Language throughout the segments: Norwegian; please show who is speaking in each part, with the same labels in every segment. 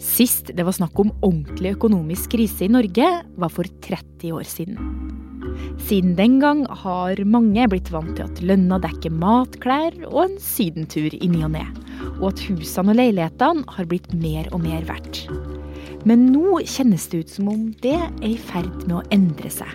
Speaker 1: Sist det var snakk om ordentlig økonomisk krise i Norge, var for 30 år siden. Siden den gang har mange blitt vant til at lønna dekker mat, klær og en sydentur i ny og ne. Og at husene og leilighetene har blitt mer og mer verdt. Men nå kjennes det ut som om det er i ferd med å endre seg.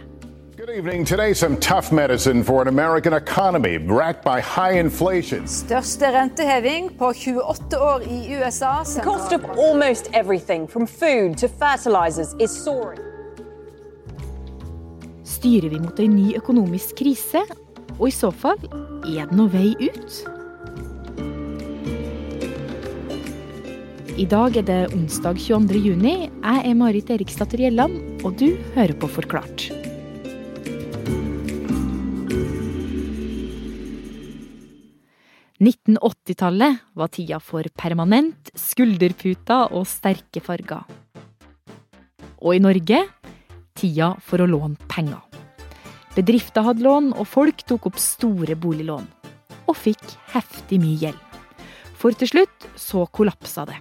Speaker 2: Good evening. Today, some tough medicine for an American economy racked by high inflation.
Speaker 3: Største renteheving på 28 år i USA.
Speaker 4: The cost of almost everything, from food to fertilizers, is soaring.
Speaker 1: Styrer vi mot en ny økonomisk krise? Og i så fall, er det noe vei ut? I dag er det onsdag 22. juni. Jeg er Marit Eriksdatter Gjelland, og du hører på Forklart. 1980-tallet var tida for permanent, skulderputer og sterke farger. Og i Norge tida for å låne penger. Bedrifter hadde lån, og folk tok opp store boliglån. Og fikk heftig mye gjeld. For til slutt så kollapsa det.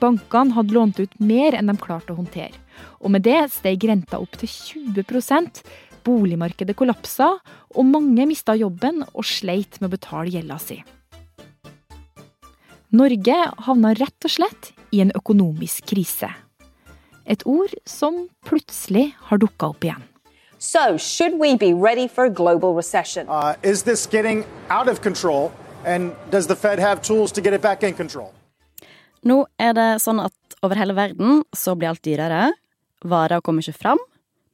Speaker 1: Bankene hadde lånt ut mer enn de klarte å håndtere. Og med det steg renta opp til 20% Boligmarkedet kollapsa, og mange mista jobben og sleit med å betale gjelda si. Norge havna rett og slett i en økonomisk krise. Et ord som plutselig har dukka opp igjen.
Speaker 4: So, should we be ready for a global recession?
Speaker 5: Uh, is this getting out of control? And does the Fed have tools to get it back in control?
Speaker 6: Nå er det sånn at over hele verden så blir alt dyrere. Varer kommer ikke fram.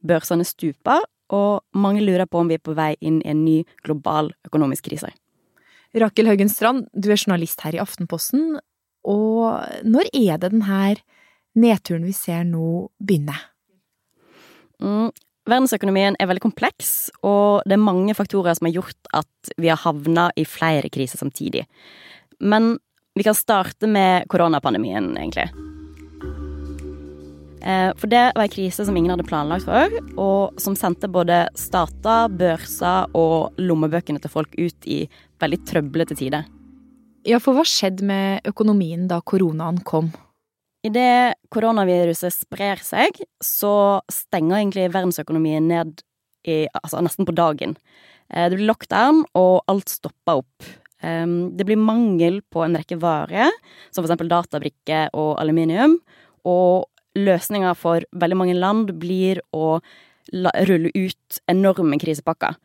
Speaker 6: Børsene stuper, og mange lurer på om vi er på vei inn i en ny global økonomisk krise.
Speaker 1: Rakel Haugen Strand, du er journalist her i Aftenposten. Og når er det denne nedturen vi ser nå, begynner?
Speaker 6: Mm, verdensøkonomien er veldig kompleks, og det er mange faktorer som har gjort at vi har havna i flere kriser samtidig. Men vi kan starte med koronapandemien, egentlig. Eh, for det var en krise som ingen hadde planlagt for, og som sendte både stater, børser og lommebøkene til folk ut i veldig trøblete tider.
Speaker 1: Ja, for hva skjedde med økonomien da koronaen kom?
Speaker 6: Idet koronaviruset sprer seg, så stenger egentlig verdensøkonomien ned i, altså nesten på dagen. Eh, det blir lockdown, og alt stopper opp. Det blir mangel på en rekke varer, som for eksempel databrikker og aluminium. Og løsninga for veldig mange land blir å rulle ut enorme krisepakker.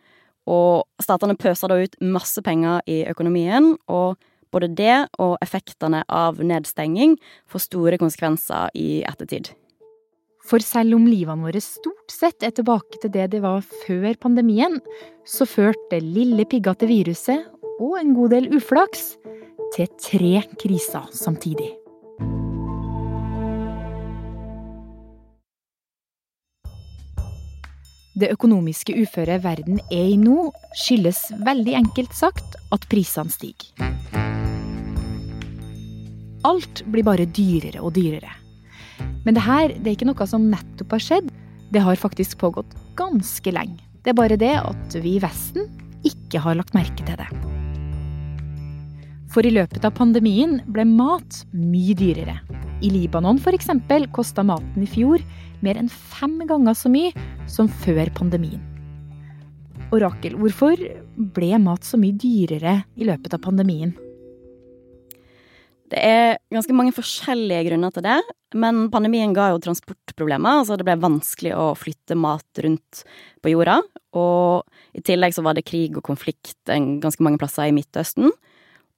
Speaker 6: Og statene pøser da ut masse penger i økonomien, og både det og effektene av nedstenging får store konsekvenser i ettertid.
Speaker 1: For selv om livene våre stort sett er tilbake til det det var før pandemien, så førte lille piggete viruset og en god del uflaks til tre kriser samtidig. Det økonomiske uføret verden er i nå, skyldes veldig enkelt sagt at prisene stiger. Alt blir bare dyrere og dyrere. Men det her det er ikke noe som nettopp har skjedd. Det har faktisk pågått ganske lenge. Det er bare det at vi i Vesten ikke har lagt merke til det. For i løpet av pandemien ble mat mye dyrere. I Libanon f.eks. kosta maten i fjor mer enn fem ganger så mye som før pandemien. Orakel, hvorfor ble mat så mye dyrere i løpet av pandemien?
Speaker 6: Det er ganske mange forskjellige grunner til det, men pandemien ga jo transportproblemer. altså Det ble vanskelig å flytte mat rundt på jorda. Og i tillegg så var det krig og konflikt ganske mange plasser i Midtøsten.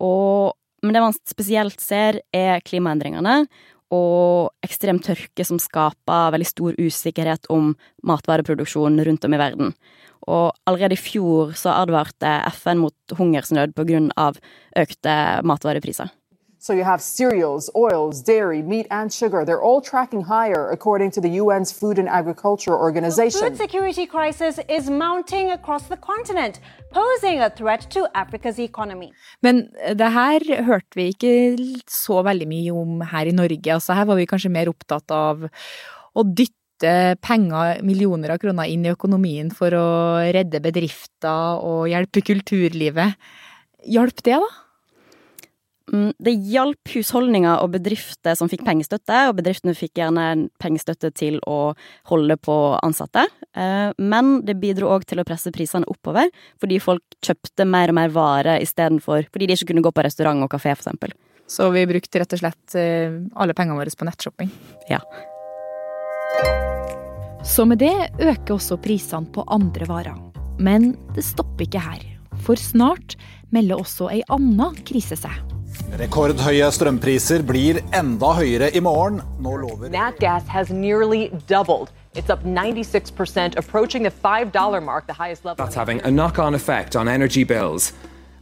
Speaker 6: Og, men det man spesielt ser, er klimaendringene og ekstrem tørke som skaper veldig stor usikkerhet om matvareproduksjon rundt om i verden. Og allerede i fjor så advarte FN mot hungersnød av økte matvarepriser.
Speaker 7: So you have cereals, oils, dairy, meat, and sugar. They're all tracking higher, according to the UN's Food and Agriculture Organization.
Speaker 8: The food security crisis is mounting across the continent, posing a threat to Africa's economy.
Speaker 1: Men det her hørte vi ikke så veldig mye om her i Norge. Altså her var vi kanskje mer opptatt av å dytte penger, millioner av kroner, inn i økonomien for å redde bedrifter og hjelpe kulturlivet. Hjalp det, da?
Speaker 6: Mm, det hjalp husholdninger og bedrifter som fikk pengestøtte, og bedriftene fikk gjerne pengestøtte til å holde på ansatte. Eh, men det bidro òg til å presse prisene oppover, fordi folk kjøpte mer og mer varer istedenfor Fordi de ikke kunne gå på restaurant og kafé, eksempel.
Speaker 1: Så vi brukte rett og slett eh, alle pengene våre på nettshopping?
Speaker 6: Ja.
Speaker 1: Så med det øker også prisene på andre varer. Men det stopper ikke her. For snart melder også ei anna krise seg.
Speaker 9: Rekordhøye strømpriser blir enda høyere i morgen. Nå lover
Speaker 10: Natgas has nearly doubled. It's up 96%, approaching the $5 mark, the highest level.
Speaker 11: That's having a knock on effect on energy bills.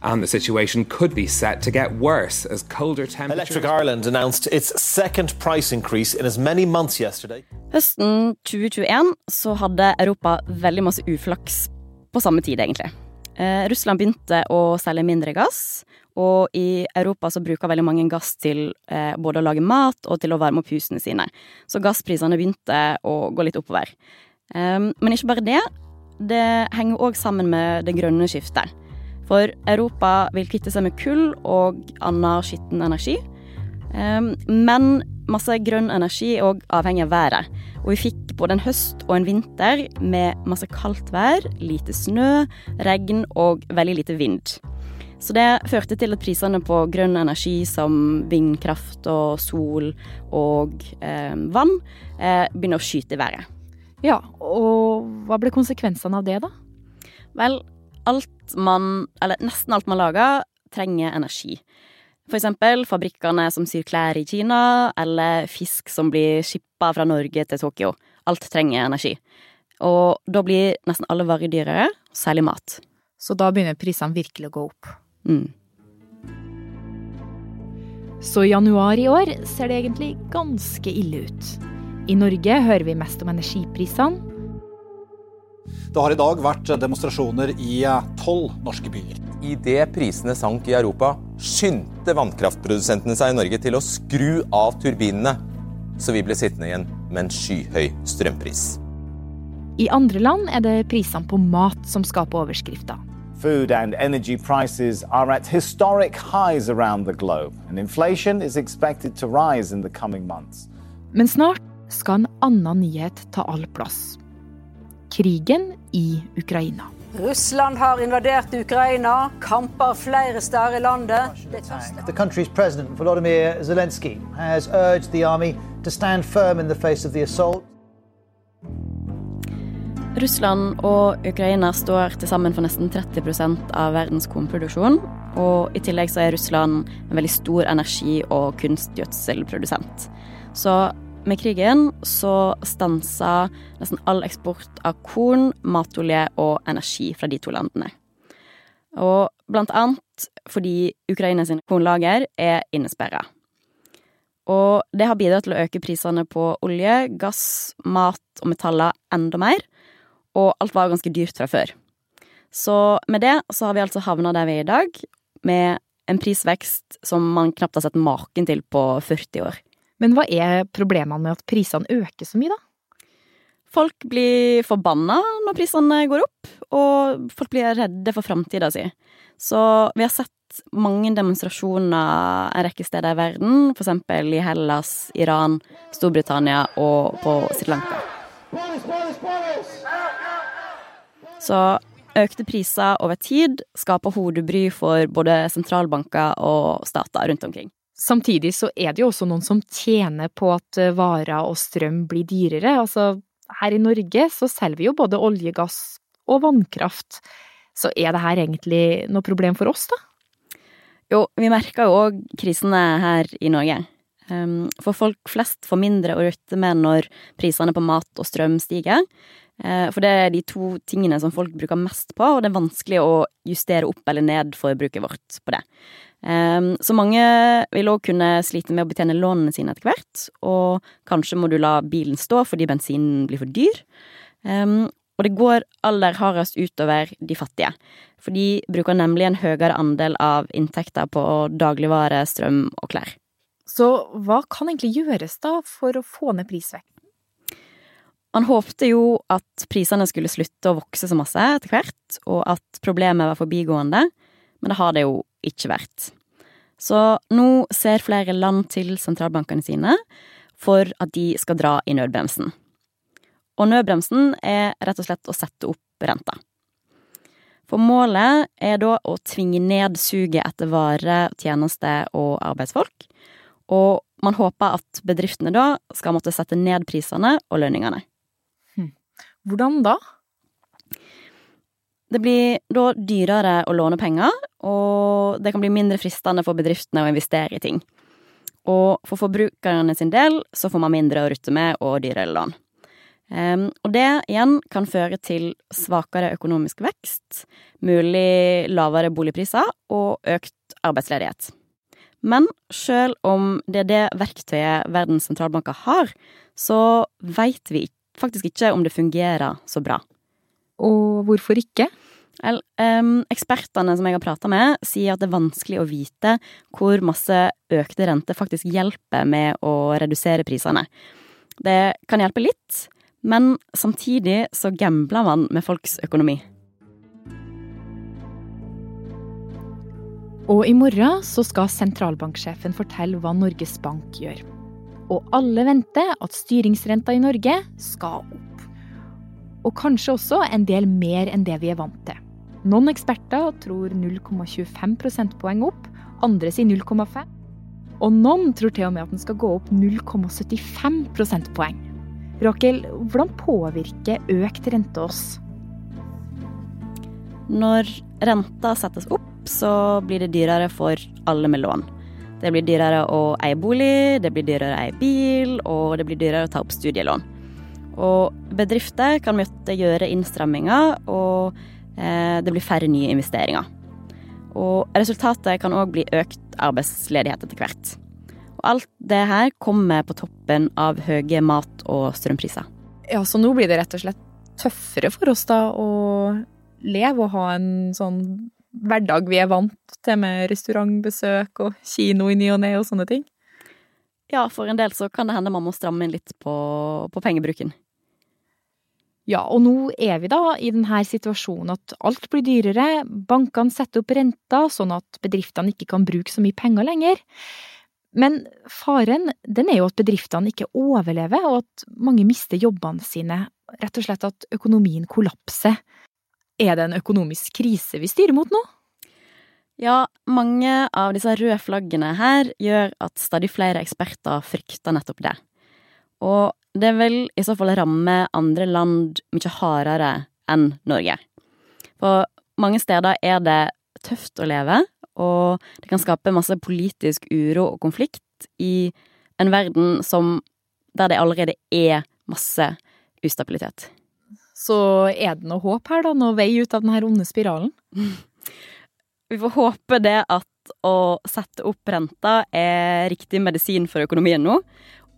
Speaker 11: And the situation could be set to get worse as colder temperatures.
Speaker 12: Electric Ireland announced its second price increase in as many months yesterday.
Speaker 6: Høsten 2021 så hadde Europa veldig masse uflaks på samme tid, egentlig. Eh, Russland begynte å selge mindre gass, og i Europa så bruker veldig mange gass til eh, både å lage mat og til å varme opp husene sine. Så gassprisene begynte å gå litt oppover. Um, men ikke bare det. Det henger òg sammen med det grønne skiftet. For Europa vil kvitte seg med kull og annen skitten energi. Um, men masse grønn energi er òg avhengig av været. Og vi fikk både en høst og en vinter med masse kaldt vær, lite snø, regn og veldig lite vind. Så det førte til at prisene på grønn energi som vindkraft og sol og eh, vann eh, begynner å skyte i været.
Speaker 1: Ja, og hva ble konsekvensene av det, da?
Speaker 6: Vel, alt man, eller nesten alt man lager, trenger energi. For eksempel fabrikkene som syr klær i Kina, eller fisk som blir skippa fra Norge til Tokyo. Alt trenger energi. Og da blir nesten alle varer dyrere, særlig mat.
Speaker 1: Så da begynner prisene virkelig å gå opp?
Speaker 6: Mm.
Speaker 1: Så i januar i år ser det egentlig ganske ille ut. I Norge hører vi mest om energiprisene.
Speaker 9: Det har i dag vært demonstrasjoner i tolv norske byer.
Speaker 13: Idet prisene sank i Europa, skyndte vannkraftprodusentene seg i Norge til å skru av turbinene, så vi ble sittende igjen med en skyhøy strømpris.
Speaker 1: I andre land er det prisene på mat som skaper overskrifter.
Speaker 14: Food and energy prices are at historic highs around the globe, and inflation is expected to rise in the coming months.
Speaker 1: Men snart skal en annen nyhet ta all plass. Krigen i Ukraina.
Speaker 3: Russland har invadert Ukraina, kamper flere steder i landet.
Speaker 15: The country's president, Volodymyr Zelensky, has urged the army to stand firm in the face of the assault.
Speaker 6: Russland og Ukraina står til sammen for nesten 30% av verdens kornproduksjon. Og i tillegg så er Russland en veldig stor energi- og kunstgjødselprodusent. Så med krigen så stansa nesten all eksport av korn, matolje og energi fra de to landene. Og blant annet fordi Ukraina sine kornlager er innesperra. Og det har bidratt til å øke prisene på olje, gass, mat og metaller enda mer og alt var ganske dyrt fra før. Så med det så har vi altså havna der vi er i dag, med en prisvekst som man knapt har sett maken til på 40 år.
Speaker 1: Men hva er problemene med at prisene øker så mye, da?
Speaker 6: Folk blir forbanna når prisene går opp, og folk blir redde for framtida si. Så vi har sett mange demonstrasjoner en rekke steder i verden, eksempel i Hellas, Iran, Storbritannia og på Sri Lanka. Så økte priser over tid skaper hodebry for både sentralbanker og stater rundt omkring.
Speaker 1: Samtidig så er det jo også noen som tjener på at eh, varer og strøm blir dyrere. Altså, her i Norge så selger vi jo både olje, gass og vannkraft. Så er det her egentlig noe problem for oss, da?
Speaker 6: Jo, vi merker jo òg krisene her i Norge. Ehm, for folk flest får mindre å rutte med når prisene på mat og strøm stiger. Eh, for det er de to tingene som folk bruker mest på, og det er vanskelig å justere opp eller ned forbruket vårt på det. Ehm, så mange vil òg kunne slite med å betjene lånene sine etter hvert, og kanskje må du la bilen stå fordi bensinen blir for dyr. Ehm, og det går aller hardest utover de fattige, for de bruker nemlig en høyere andel av inntekter på dagligvare, strøm og klær.
Speaker 1: Så hva kan egentlig gjøres da for å få ned prisveksten?
Speaker 6: Man håpte jo at prisene skulle slutte å vokse så masse etter hvert, og at problemet var forbigående, men det har det jo ikke vært. Så nå ser flere land til sentralbankene sine for at de skal dra i nødbremsen. Og nødbremsen er rett og slett å sette opp renta. For målet er da å tvinge ned suget etter varer, tjenester og arbeidsfolk. Og man håper at bedriftene da skal måtte sette ned prisene og lønningene.
Speaker 1: Hm. Hvordan da?
Speaker 6: Det blir da dyrere å låne penger, og det kan bli mindre fristende for bedriftene å investere i ting. Og for forbrukerne sin del så får man mindre å rutte med og dyrere lån. Um, og det igjen kan føre til svakere økonomisk vekst, mulig lavere boligpriser og økt arbeidsledighet. Men selv om det er det verktøyet verdens sentralbanker har, så veit vi faktisk ikke om det fungerer så bra.
Speaker 1: Og hvorfor ikke?
Speaker 6: Vel, ekspertene som jeg har prata med, sier at det er vanskelig å vite hvor masse økte renter faktisk hjelper med å redusere prisene. Det kan hjelpe litt, men samtidig så gambler man med folks økonomi.
Speaker 1: Og i morgen så skal sentralbanksjefen fortelle hva Norges Bank gjør. Og alle venter at styringsrenta i Norge skal opp. Og kanskje også en del mer enn det vi er vant til. Noen eksperter tror 0,25 prosentpoeng opp, andre sier 0,5. Og noen tror til og med at den skal gå opp 0,75 prosentpoeng. Rakel, hvordan påvirker økt rente oss?
Speaker 6: Når renta settes opp, så blir det dyrere for alle med lån. Det blir dyrere å eie bolig, det blir dyrere å eie bil, og det blir dyrere å ta opp studielån. Og bedrifter kan måtte gjøre innstramminger, og eh, det blir færre nye investeringer. Og resultatet kan òg bli økt arbeidsledighet etter hvert. Og alt det her kommer på toppen av høye mat- og strømpriser.
Speaker 1: Ja, så nå blir det rett og slett tøffere for oss da å leve og ha en sånn hverdag vi er vant til med restaurantbesøk og kino i ny og ne og sånne ting?
Speaker 6: Ja, for en del så kan det hende man må stramme inn litt på, på pengebruken.
Speaker 1: Ja, og nå er vi da i denne situasjonen at alt blir dyrere, bankene setter opp renta sånn at bedriftene ikke kan bruke så mye penger lenger. Men faren den er jo at bedriftene ikke overlever, og at mange mister jobbene sine. Rett og slett at økonomien kollapser. Er det en økonomisk krise vi styrer mot nå?
Speaker 6: Ja, mange av disse røde flaggene her gjør at stadig flere eksperter frykter nettopp det. Og det vil i så fall ramme andre land mye hardere enn Norge. For mange steder er det tøft å leve, og det kan skape masse politisk uro og konflikt i en verden som der det allerede er masse ustabilitet.
Speaker 1: Så er det noe håp her, da? Noe vei ut av denne onde spiralen?
Speaker 6: Vi får håpe det at å sette opp renta er riktig medisin for økonomien nå,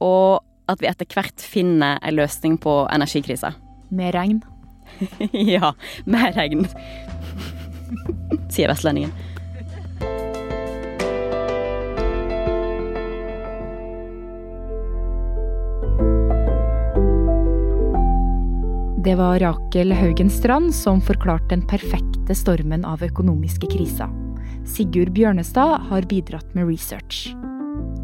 Speaker 6: og at vi etter hvert finner en løsning på energikrisa.
Speaker 1: Med regn?
Speaker 6: ja, med regn. Sier vestlendingen.
Speaker 1: Det var Rakel Haugen Strand som forklarte den perfekte stormen av økonomiske kriser. Sigurd Bjørnestad har bidratt med research.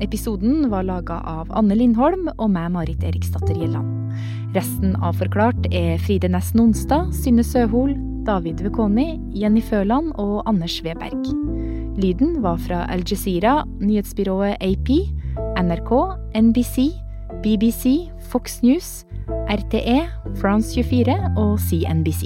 Speaker 1: Episoden var laga av Anne Lindholm og meg, Marit Eriksdatter Gjelland. Resten av Forklart er Fride Næss Nonstad, Synne Søhol, David Vekoni, Jenny Føland og Anders Weberg. Lyden var fra Al Jazeera, nyhetsbyrået AP, NRK, NBC, BBC, Fox News, RTE, France 24 og CNBC.